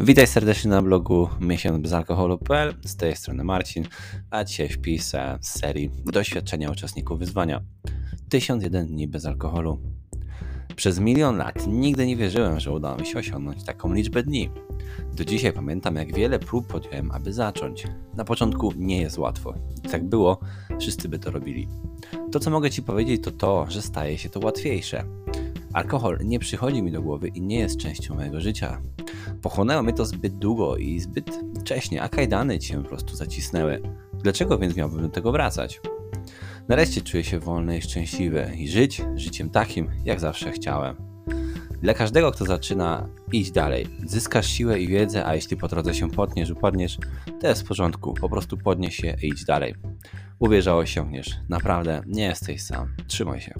Witaj serdecznie na blogu miesiąc bez alkoholu.pl. Z tej strony Marcin, a dzisiaj wpis z serii Doświadczenia uczestników wyzwania 1001 dni bez alkoholu. Przez milion lat nigdy nie wierzyłem, że uda mi się osiągnąć taką liczbę dni. Do dzisiaj pamiętam, jak wiele prób podjąłem, aby zacząć. Na początku nie jest łatwo. Tak było, wszyscy by to robili. To, co mogę Ci powiedzieć, to to, że staje się to łatwiejsze. Alkohol nie przychodzi mi do głowy i nie jest częścią mojego życia. Pochłonęło mnie to zbyt długo i zbyt wcześnie, a kajdany cię po prostu zacisnęły. Dlaczego więc miałbym do tego wracać? Nareszcie czuję się wolny i szczęśliwy i żyć życiem takim, jak zawsze chciałem. Dla każdego, kto zaczyna, iść dalej. Zyskasz siłę i wiedzę, a jeśli po drodze się potniesz, upadniesz, to jest w porządku. Po prostu podnieś się i idź dalej. Uwierz, że osiągniesz. Naprawdę nie jesteś sam. Trzymaj się.